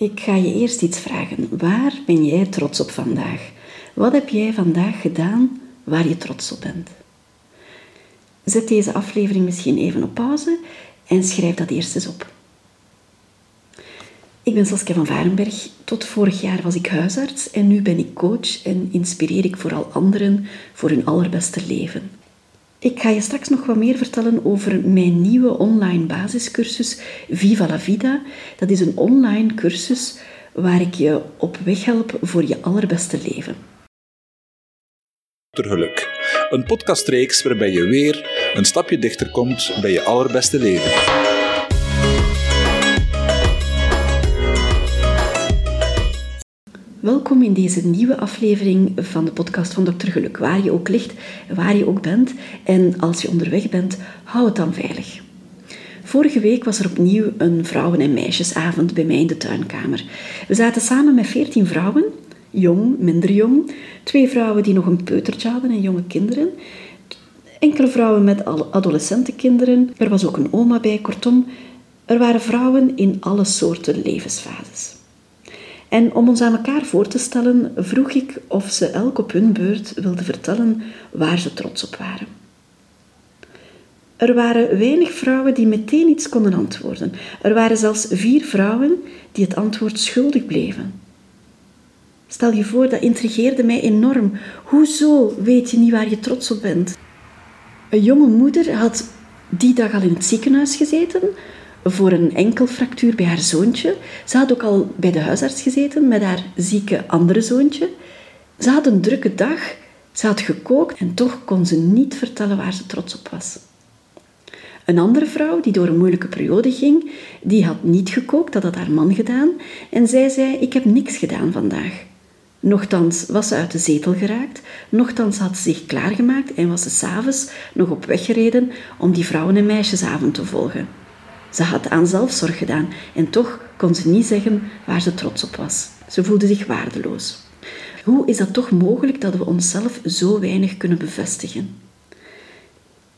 Ik ga je eerst iets vragen. Waar ben jij trots op vandaag? Wat heb jij vandaag gedaan waar je trots op bent? Zet deze aflevering misschien even op pauze en schrijf dat eerst eens op. Ik ben Saskia van Varenberg. Tot vorig jaar was ik huisarts en nu ben ik coach en inspireer ik vooral anderen voor hun allerbeste leven. Ik ga je straks nog wat meer vertellen over mijn nieuwe online basiscursus Viva la Vida. Dat is een online cursus waar ik je op weg help voor je allerbeste leven. Geluk. Een podcastreeks waarbij je weer een stapje dichter komt bij je allerbeste leven. Welkom in deze nieuwe aflevering van de podcast van Dr. Geluk, waar je ook ligt, waar je ook bent. En als je onderweg bent, hou het dan veilig. Vorige week was er opnieuw een vrouwen- en meisjesavond bij mij in de tuinkamer. We zaten samen met veertien vrouwen, jong, minder jong. Twee vrouwen die nog een peutertje hadden en jonge kinderen. Enkele vrouwen met adolescentenkinderen. Er was ook een oma bij, kortom. Er waren vrouwen in alle soorten levensfases. En om ons aan elkaar voor te stellen, vroeg ik of ze elk op hun beurt wilden vertellen waar ze trots op waren. Er waren weinig vrouwen die meteen iets konden antwoorden. Er waren zelfs vier vrouwen die het antwoord schuldig bleven. Stel je voor, dat intrigeerde mij enorm. Hoezo weet je niet waar je trots op bent? Een jonge moeder had die dag al in het ziekenhuis gezeten voor een enkelfractuur bij haar zoontje. Ze had ook al bij de huisarts gezeten met haar zieke andere zoontje. Ze had een drukke dag, ze had gekookt en toch kon ze niet vertellen waar ze trots op was. Een andere vrouw die door een moeilijke periode ging, die had niet gekookt, dat had haar man gedaan, en zij zei: Ik heb niks gedaan vandaag. Nochtans was ze uit de zetel geraakt, nochtans had ze zich klaargemaakt en was ze s'avonds nog op weg gereden om die vrouwen- en meisjesavond te volgen. Ze had aan zelfzorg gedaan en toch kon ze niet zeggen waar ze trots op was. Ze voelde zich waardeloos. Hoe is dat toch mogelijk dat we onszelf zo weinig kunnen bevestigen?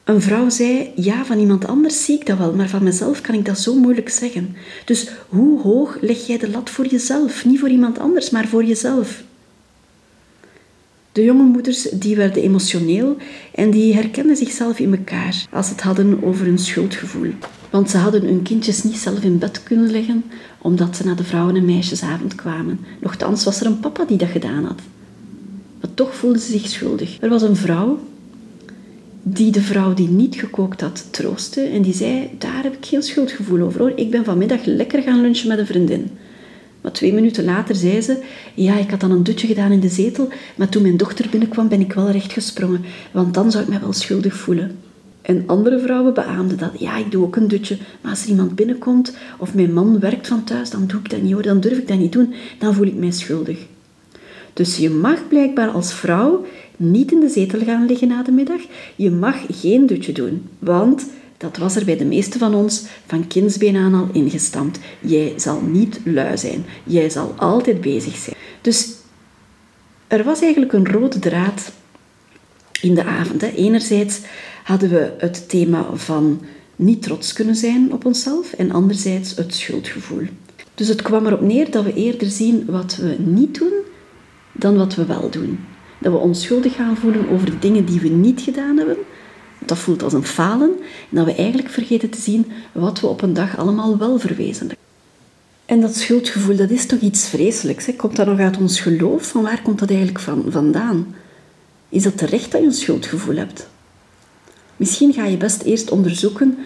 Een vrouw zei: Ja, van iemand anders zie ik dat wel, maar van mezelf kan ik dat zo moeilijk zeggen. Dus hoe hoog leg jij de lat voor jezelf? Niet voor iemand anders, maar voor jezelf. De jonge moeders die werden emotioneel en die herkenden zichzelf in elkaar als het hadden over hun schuldgevoel. Want ze hadden hun kindjes niet zelf in bed kunnen leggen, omdat ze naar de vrouwen- en meisjesavond kwamen. Nochtans was er een papa die dat gedaan had. Maar toch voelden ze zich schuldig. Er was een vrouw die de vrouw die niet gekookt had troostte en die zei, daar heb ik geen schuldgevoel over hoor. Ik ben vanmiddag lekker gaan lunchen met een vriendin. Maar twee minuten later zei ze, ja, ik had dan een dutje gedaan in de zetel, maar toen mijn dochter binnenkwam ben ik wel recht gesprongen, want dan zou ik mij wel schuldig voelen. En andere vrouwen beaamden dat. Ja, ik doe ook een dutje. Maar als er iemand binnenkomt of mijn man werkt van thuis, dan doe ik dat niet hoor. Dan durf ik dat niet doen. Dan voel ik mij schuldig. Dus je mag blijkbaar als vrouw niet in de zetel gaan liggen na de middag. Je mag geen dutje doen. Want dat was er bij de meeste van ons van kindsbeen aan al ingestampt. Jij zal niet lui zijn. Jij zal altijd bezig zijn. Dus er was eigenlijk een rode draad in de avond. Enerzijds hadden we het thema van niet trots kunnen zijn op onszelf en anderzijds het schuldgevoel. Dus het kwam erop neer dat we eerder zien wat we niet doen dan wat we wel doen. Dat we ons schuldig gaan voelen over dingen die we niet gedaan hebben. Dat voelt als een falen. En dat we eigenlijk vergeten te zien wat we op een dag allemaal wel verwezenlijken. En dat schuldgevoel, dat is toch iets vreselijks. Komt dat nog uit ons geloof? Van waar komt dat eigenlijk van, vandaan? Is dat terecht dat je een schuldgevoel hebt? Misschien ga je best eerst onderzoeken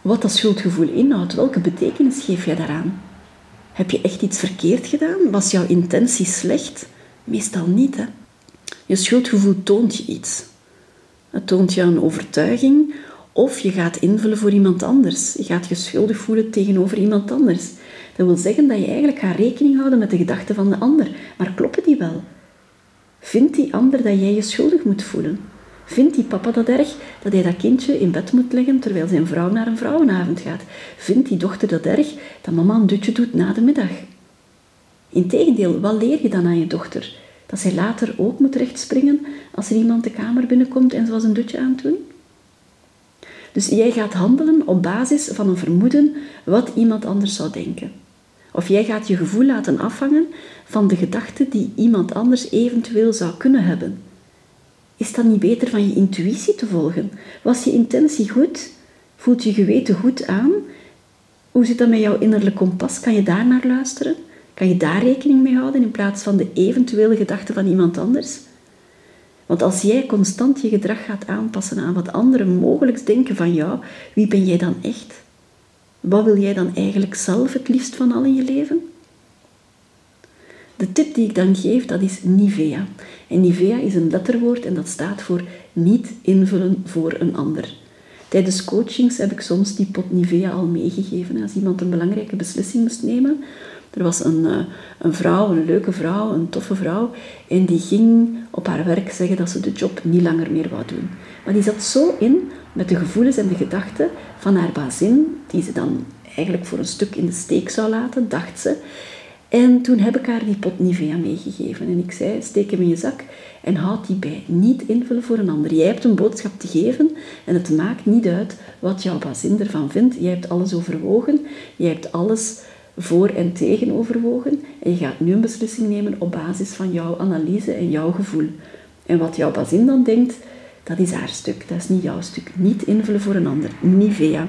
wat dat schuldgevoel inhoudt. Welke betekenis geef je daaraan? Heb je echt iets verkeerd gedaan? Was jouw intentie slecht? Meestal niet. Hè? Je schuldgevoel toont je iets. Het toont je een overtuiging of je gaat invullen voor iemand anders. Je gaat je schuldig voelen tegenover iemand anders. Dat wil zeggen dat je eigenlijk gaat rekening houden met de gedachten van de ander. Maar kloppen die wel? Vindt die ander dat jij je schuldig moet voelen? Vindt die papa dat erg dat hij dat kindje in bed moet leggen terwijl zijn vrouw naar een vrouwenavond gaat? Vindt die dochter dat erg dat mama een dutje doet na de middag? Integendeel, wat leer je dan aan je dochter? Dat zij later ook moet rechtspringen als er iemand de kamer binnenkomt en ze was een dutje aan het doen? Dus jij gaat handelen op basis van een vermoeden wat iemand anders zou denken. Of jij gaat je gevoel laten afhangen van de gedachten die iemand anders eventueel zou kunnen hebben. Is dat niet beter van je intuïtie te volgen? Was je intentie goed? Voelt je geweten goed aan? Hoe zit dat met jouw innerlijk kompas? Kan je daar naar luisteren? Kan je daar rekening mee houden in plaats van de eventuele gedachten van iemand anders? Want als jij constant je gedrag gaat aanpassen aan wat anderen mogelijk denken van jou, wie ben jij dan echt? Wat wil jij dan eigenlijk zelf het liefst van al in je leven? De tip die ik dan geef, dat is Nivea. En Nivea is een letterwoord en dat staat voor niet invullen voor een ander. Tijdens coachings heb ik soms die pot Nivea al meegegeven. Als iemand een belangrijke beslissing moest nemen, er was een, eh, een vrouw, een leuke vrouw, een toffe vrouw, en die ging op haar werk zeggen dat ze de job niet langer meer wou doen. Maar die zat zo in met de gevoelens en de gedachten van haar bazin, die ze dan eigenlijk voor een stuk in de steek zou laten, dacht ze. En toen heb ik haar die pot Nivea meegegeven. En ik zei, steek hem in je zak en houd die bij. Niet invullen voor een ander. Jij hebt een boodschap te geven en het maakt niet uit wat jouw bazin ervan vindt. Jij hebt alles overwogen. Jij hebt alles voor en tegen overwogen. En je gaat nu een beslissing nemen op basis van jouw analyse en jouw gevoel. En wat jouw bazin dan denkt, dat is haar stuk. Dat is niet jouw stuk. Niet invullen voor een ander. Nivea.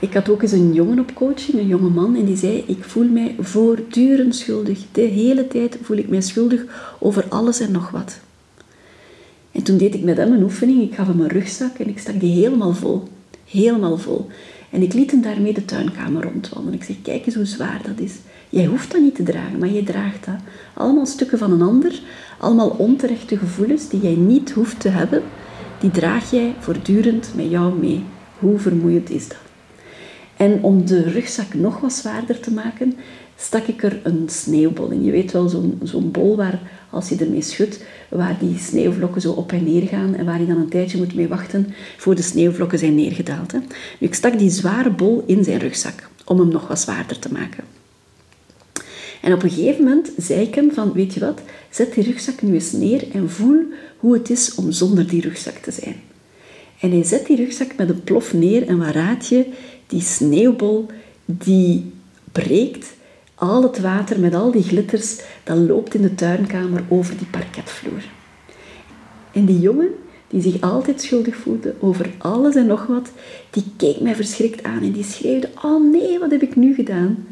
Ik had ook eens een jongen op coaching, een jonge man, en die zei: Ik voel mij voortdurend schuldig. De hele tijd voel ik mij schuldig over alles en nog wat. En toen deed ik met hem een oefening. Ik gaf hem een rugzak en ik stak die helemaal vol. Helemaal vol. En ik liet hem daarmee de tuinkamer rondwandelen. Ik zeg: Kijk eens hoe zwaar dat is. Jij hoeft dat niet te dragen, maar jij draagt dat. Allemaal stukken van een ander, allemaal onterechte gevoelens die jij niet hoeft te hebben, die draag jij voortdurend met jou mee. Hoe vermoeiend is dat? En om de rugzak nog wat zwaarder te maken, stak ik er een sneeuwbol in. Je weet wel, zo'n bol waar, als je ermee schudt, waar die sneeuwvlokken zo op en neer gaan en waar je dan een tijdje moet mee wachten voor de sneeuwvlokken zijn neergedaald. Hè. Ik stak die zware bol in zijn rugzak om hem nog wat zwaarder te maken. En op een gegeven moment zei ik hem van, weet je wat, zet die rugzak nu eens neer en voel hoe het is om zonder die rugzak te zijn. En hij zet die rugzak met een plof neer en wat raad je? Die sneeuwbol die breekt. Al het water met al die glitters, dat loopt in de tuinkamer over die parketvloer. En die jongen, die zich altijd schuldig voelde over alles en nog wat, die keek mij verschrikt aan en die schreeuwde, oh nee, wat heb ik nu gedaan?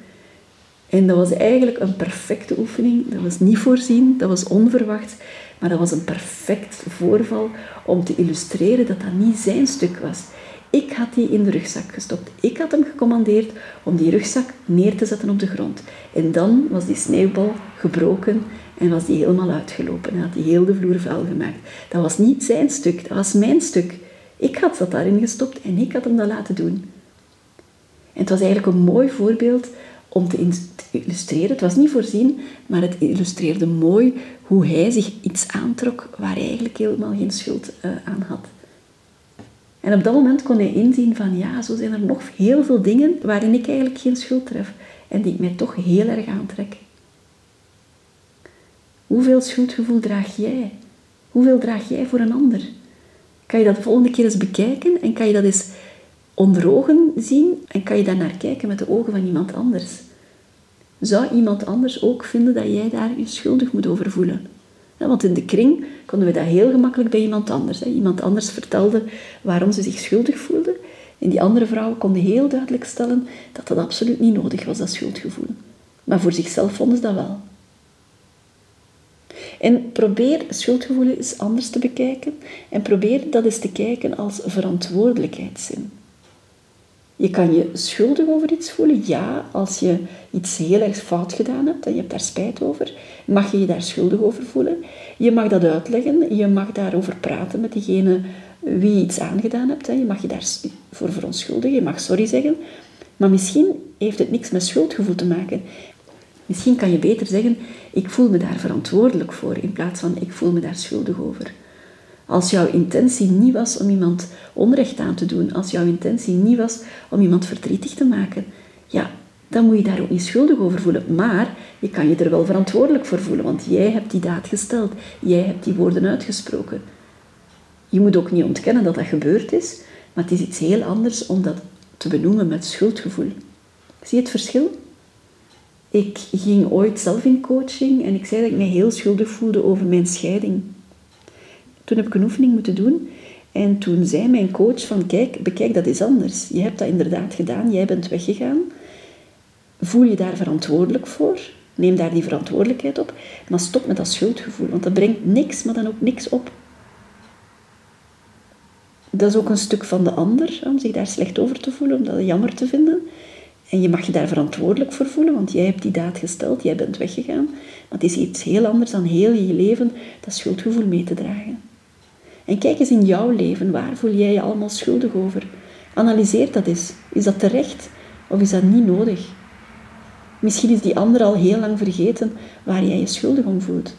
En dat was eigenlijk een perfecte oefening. Dat was niet voorzien, dat was onverwacht, maar dat was een perfect voorval om te illustreren dat dat niet zijn stuk was. Ik had die in de rugzak gestopt. Ik had hem gecommandeerd om die rugzak neer te zetten op de grond. En dan was die sneeuwbal gebroken en was die helemaal uitgelopen. En had hij heel de vloer vuil gemaakt. Dat was niet zijn stuk, dat was mijn stuk. Ik had dat daarin gestopt en ik had hem dat laten doen. En het was eigenlijk een mooi voorbeeld om te illustreren. Het was niet voorzien, maar het illustreerde mooi hoe hij zich iets aantrok waar hij eigenlijk helemaal geen schuld uh, aan had. En op dat moment kon hij inzien van ja, zo zijn er nog heel veel dingen waarin ik eigenlijk geen schuld tref en die ik mij toch heel erg aantrek. Hoeveel schuldgevoel draag jij? Hoeveel draag jij voor een ander? Kan je dat de volgende keer eens bekijken en kan je dat eens onder ogen zien en kan je daar naar kijken met de ogen van iemand anders? Zou iemand anders ook vinden dat jij daar je schuldig moet over voelen? Want in de kring konden we dat heel gemakkelijk bij iemand anders. Iemand anders vertelde waarom ze zich schuldig voelde. En die andere vrouwen konden heel duidelijk stellen dat dat absoluut niet nodig was, dat schuldgevoel. Maar voor zichzelf vonden ze dat wel. En probeer schuldgevoel eens anders te bekijken. En probeer dat eens te kijken als verantwoordelijkheidszin. Je kan je schuldig over iets voelen, ja, als je iets heel erg fout gedaan hebt en je hebt daar spijt over, mag je je daar schuldig over voelen. Je mag dat uitleggen, je mag daarover praten met diegene wie je iets aangedaan hebt. Je mag je daarvoor verontschuldigen, je mag sorry zeggen. Maar misschien heeft het niks met schuldgevoel te maken. Misschien kan je beter zeggen, ik voel me daar verantwoordelijk voor, in plaats van ik voel me daar schuldig over. Als jouw intentie niet was om iemand onrecht aan te doen, als jouw intentie niet was om iemand verdrietig te maken, ja, dan moet je daar ook niet schuldig over voelen. Maar je kan je er wel verantwoordelijk voor voelen, want jij hebt die daad gesteld. Jij hebt die woorden uitgesproken. Je moet ook niet ontkennen dat dat gebeurd is, maar het is iets heel anders om dat te benoemen met schuldgevoel. Zie je het verschil? Ik ging ooit zelf in coaching en ik zei dat ik me heel schuldig voelde over mijn scheiding. Toen heb ik een oefening moeten doen en toen zei mijn coach van kijk, bekijk dat is anders. Je hebt dat inderdaad gedaan, jij bent weggegaan. Voel je daar verantwoordelijk voor? Neem daar die verantwoordelijkheid op, maar stop met dat schuldgevoel, want dat brengt niks, maar dan ook niks op. Dat is ook een stuk van de ander, om zich daar slecht over te voelen, om dat jammer te vinden. En je mag je daar verantwoordelijk voor voelen, want jij hebt die daad gesteld, jij bent weggegaan. Maar het is iets heel anders dan heel je leven dat schuldgevoel mee te dragen. En kijk eens in jouw leven, waar voel jij je allemaal schuldig over? Analyseer dat eens. Is dat terecht of is dat niet nodig? Misschien is die ander al heel lang vergeten waar jij je schuldig om voelt.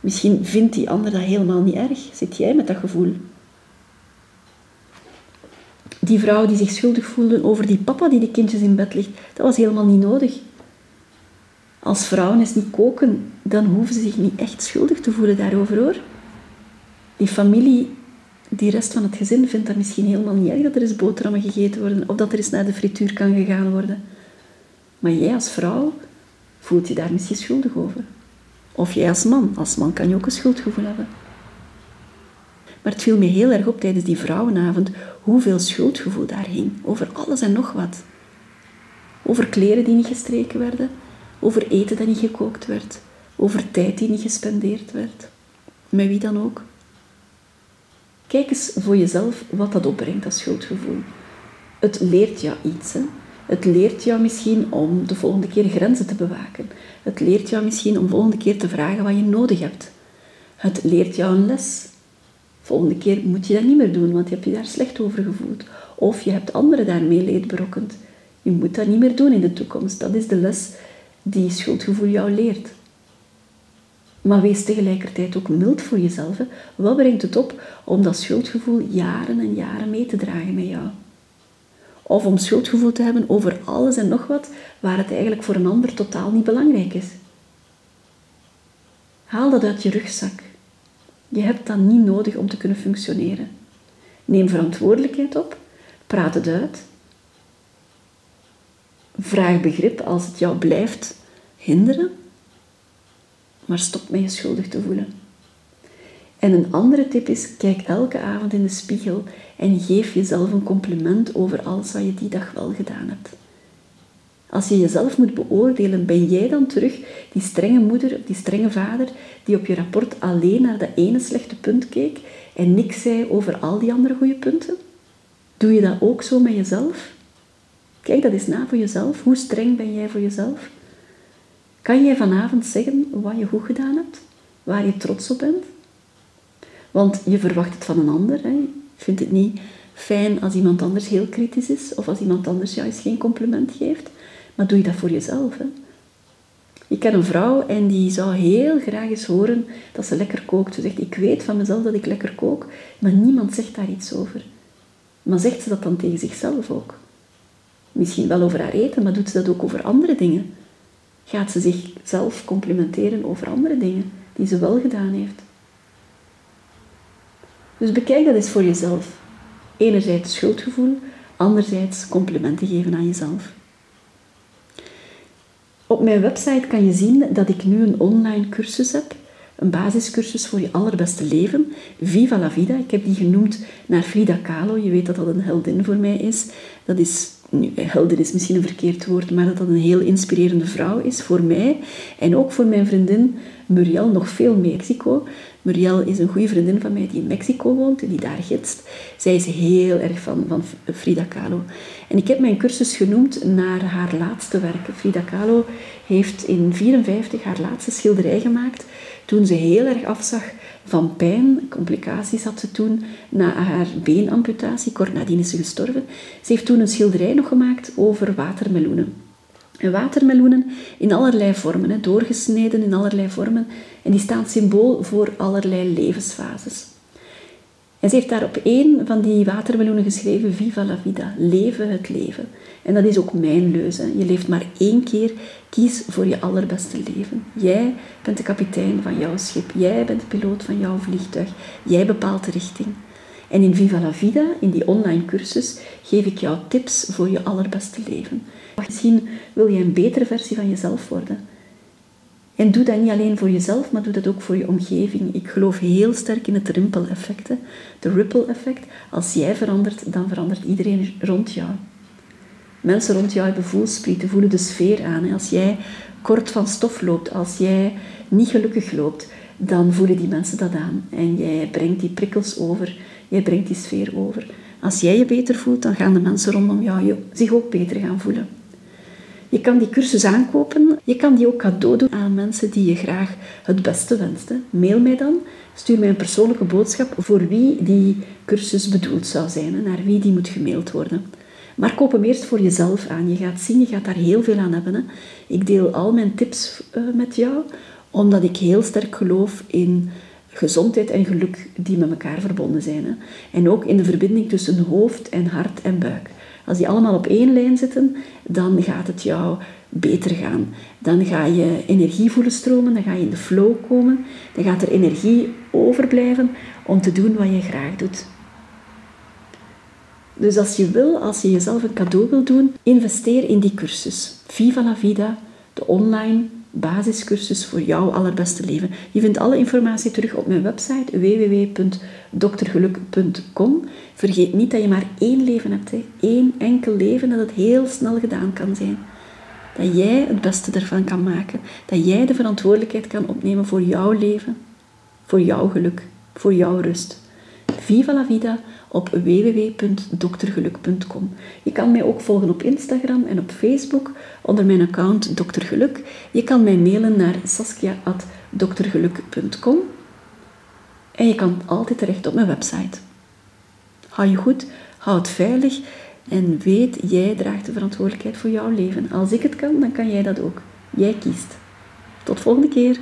Misschien vindt die ander dat helemaal niet erg. Zit jij met dat gevoel? Die vrouw die zich schuldig voelde over die papa die de kindjes in bed ligt, dat was helemaal niet nodig. Als vrouwen eens niet koken, dan hoeven ze zich niet echt schuldig te voelen daarover hoor. Die familie, die rest van het gezin vindt dat misschien helemaal niet erg dat er eens boterhammen gegeten worden of dat er eens naar de frituur kan gegaan worden. Maar jij als vrouw voelt je daar misschien schuldig over. Of jij als man. Als man kan je ook een schuldgevoel hebben. Maar het viel me heel erg op tijdens die vrouwenavond hoeveel schuldgevoel daar hing. Over alles en nog wat. Over kleren die niet gestreken werden. Over eten dat niet gekookt werd. Over tijd die niet gespendeerd werd. Met wie dan ook. Kijk eens voor jezelf wat dat opbrengt, dat schuldgevoel. Het leert jou iets. Hè? Het leert jou misschien om de volgende keer grenzen te bewaken. Het leert jou misschien om de volgende keer te vragen wat je nodig hebt. Het leert jou een les. Volgende keer moet je dat niet meer doen, want je hebt je daar slecht over gevoeld. Of je hebt anderen daarmee leed berokkend. Je moet dat niet meer doen in de toekomst. Dat is de les die schuldgevoel jou leert. Maar wees tegelijkertijd ook mild voor jezelf. Hè. Wat brengt het op om dat schuldgevoel jaren en jaren mee te dragen met jou? Of om schuldgevoel te hebben over alles en nog wat waar het eigenlijk voor een ander totaal niet belangrijk is. Haal dat uit je rugzak. Je hebt dat niet nodig om te kunnen functioneren. Neem verantwoordelijkheid op, praat het uit. Vraag begrip als het jou blijft hinderen, maar stop met je schuldig te voelen. En een andere tip is, kijk elke avond in de spiegel en geef jezelf een compliment over alles wat je die dag wel gedaan hebt. Als je jezelf moet beoordelen, ben jij dan terug die strenge moeder die strenge vader die op je rapport alleen naar dat ene slechte punt keek en niks zei over al die andere goede punten? Doe je dat ook zo met jezelf? Kijk dat eens na voor jezelf. Hoe streng ben jij voor jezelf? Kan jij vanavond zeggen wat je goed gedaan hebt? Waar je trots op bent? Want je verwacht het van een ander. Hè? Je vindt het niet fijn als iemand anders heel kritisch is of als iemand anders jou eens geen compliment geeft. Maar doe je dat voor jezelf. Hè? Ik ken een vrouw en die zou heel graag eens horen dat ze lekker kookt. Ze zegt, ik weet van mezelf dat ik lekker kook, maar niemand zegt daar iets over. Maar zegt ze dat dan tegen zichzelf ook? Misschien wel over haar eten, maar doet ze dat ook over andere dingen? Gaat ze zichzelf complimenteren over andere dingen die ze wel gedaan heeft? Dus bekijk dat eens voor jezelf. Enerzijds schuldgevoel, anderzijds complimenten geven aan jezelf. Op mijn website kan je zien dat ik nu een online cursus heb. Een basiscursus voor je allerbeste leven. Viva la vida. Ik heb die genoemd naar Frida Kahlo. Je weet dat dat een heldin voor mij is. Dat is nu, heldin is misschien een verkeerd woord, maar dat dat een heel inspirerende vrouw is voor mij en ook voor mijn vriendin Muriel, nog veel Mexico. Muriel is een goede vriendin van mij die in Mexico woont en die daar gidst. Zij is heel erg van, van Frida Kahlo. En ik heb mijn cursus genoemd naar haar laatste werk. Frida Kahlo heeft in 1954 haar laatste schilderij gemaakt toen ze heel erg afzag van pijn, complicaties had ze toen na haar beenamputatie. Kort nadien is ze gestorven. Ze heeft toen een schilderij nog gemaakt over watermeloenen. En watermeloenen in allerlei vormen, doorgesneden in allerlei vormen. En die staan symbool voor allerlei levensfases. En ze heeft daar op één van die watermeloenen geschreven, Viva la vida, leven het leven. En dat is ook mijn leuze. Je leeft maar één keer, kies voor je allerbeste leven. Jij bent de kapitein van jouw schip, jij bent de piloot van jouw vliegtuig, jij bepaalt de richting. En in Viva la Vida, in die online cursus, geef ik jou tips voor je allerbeste leven. Misschien wil je een betere versie van jezelf worden. En doe dat niet alleen voor jezelf, maar doe dat ook voor je omgeving. Ik geloof heel sterk in het ripple-effect. De ripple-effect. Als jij verandert, dan verandert iedereen rond jou. Mensen rond jou hebben voelsprieten, voelen de sfeer aan. Als jij kort van stof loopt, als jij niet gelukkig loopt, dan voelen die mensen dat aan. En jij brengt die prikkels over, jij brengt die sfeer over. Als jij je beter voelt, dan gaan de mensen rondom jou zich ook beter gaan voelen. Je kan die cursus aankopen. Je kan die ook cadeau doen aan mensen die je graag het beste wenst. Mail mij dan. Stuur mij een persoonlijke boodschap voor wie die cursus bedoeld zou zijn. Naar wie die moet gemaild worden. Maar koop hem eerst voor jezelf aan. Je gaat zien, je gaat daar heel veel aan hebben. Ik deel al mijn tips uh, met jou, omdat ik heel sterk geloof in gezondheid en geluk die met elkaar verbonden zijn. Hè. En ook in de verbinding tussen hoofd en hart en buik. Als die allemaal op één lijn zitten, dan gaat het jou beter gaan. Dan ga je energie voelen stromen, dan ga je in de flow komen, dan gaat er energie overblijven om te doen wat je graag doet. Dus als je wil, als je jezelf een cadeau wil doen, investeer in die cursus. Viva la Vida, de online basiscursus voor jouw allerbeste leven. Je vindt alle informatie terug op mijn website www.doktergeluk.com. Vergeet niet dat je maar één leven hebt. Hè. Eén enkel leven dat het heel snel gedaan kan zijn. Dat jij het beste ervan kan maken. Dat jij de verantwoordelijkheid kan opnemen voor jouw leven, voor jouw geluk, voor jouw rust. Viva la vida op www.doktergeluk.com. Je kan mij ook volgen op Instagram en op Facebook onder mijn account Doktergeluk. Je kan mij mailen naar saskia.doktergeluk.com en je kan altijd terecht op mijn website. Hou je goed, hou het veilig en weet, jij draagt de verantwoordelijkheid voor jouw leven. Als ik het kan, dan kan jij dat ook. Jij kiest. Tot volgende keer.